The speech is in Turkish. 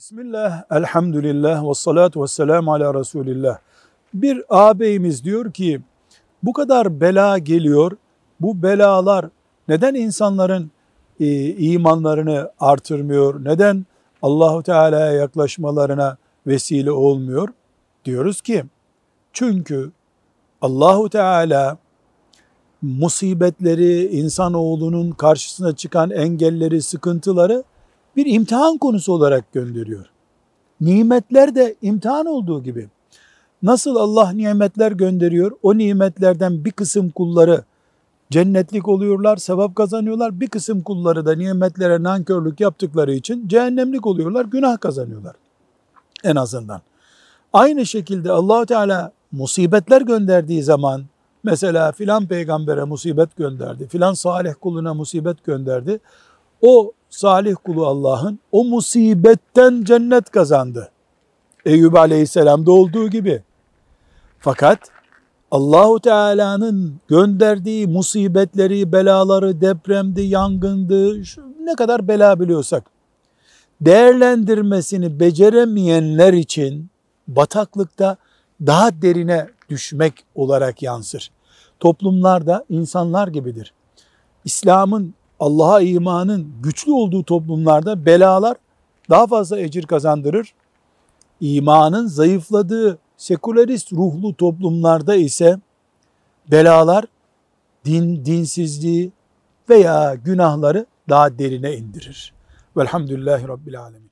Bismillah, elhamdülillah ve salatu ve selamu ala Resulillah. Bir ağabeyimiz diyor ki, bu kadar bela geliyor, bu belalar neden insanların e, imanlarını artırmıyor, neden Allahu Teala'ya yaklaşmalarına vesile olmuyor? Diyoruz ki, çünkü Allahu Teala musibetleri, insanoğlunun karşısına çıkan engelleri, sıkıntıları bir imtihan konusu olarak gönderiyor. Nimetler de imtihan olduğu gibi. Nasıl Allah nimetler gönderiyor, o nimetlerden bir kısım kulları cennetlik oluyorlar, sevap kazanıyorlar. Bir kısım kulları da nimetlere nankörlük yaptıkları için cehennemlik oluyorlar, günah kazanıyorlar. En azından. Aynı şekilde allah Teala musibetler gönderdiği zaman, mesela filan peygambere musibet gönderdi, filan salih kuluna musibet gönderdi. O salih kulu Allah'ın o musibetten cennet kazandı. Eyüp Aleyhisselam'da olduğu gibi. Fakat Allahu Teala'nın gönderdiği musibetleri, belaları, depremdi, yangındı, ne kadar bela biliyorsak değerlendirmesini beceremeyenler için bataklıkta daha derine düşmek olarak yansır. Toplumlar da insanlar gibidir. İslam'ın Allah'a imanın güçlü olduğu toplumlarda belalar daha fazla ecir kazandırır. İmanın zayıfladığı sekülerist ruhlu toplumlarda ise belalar din, dinsizliği veya günahları daha derine indirir. Velhamdülillahi Rabbil Alemin.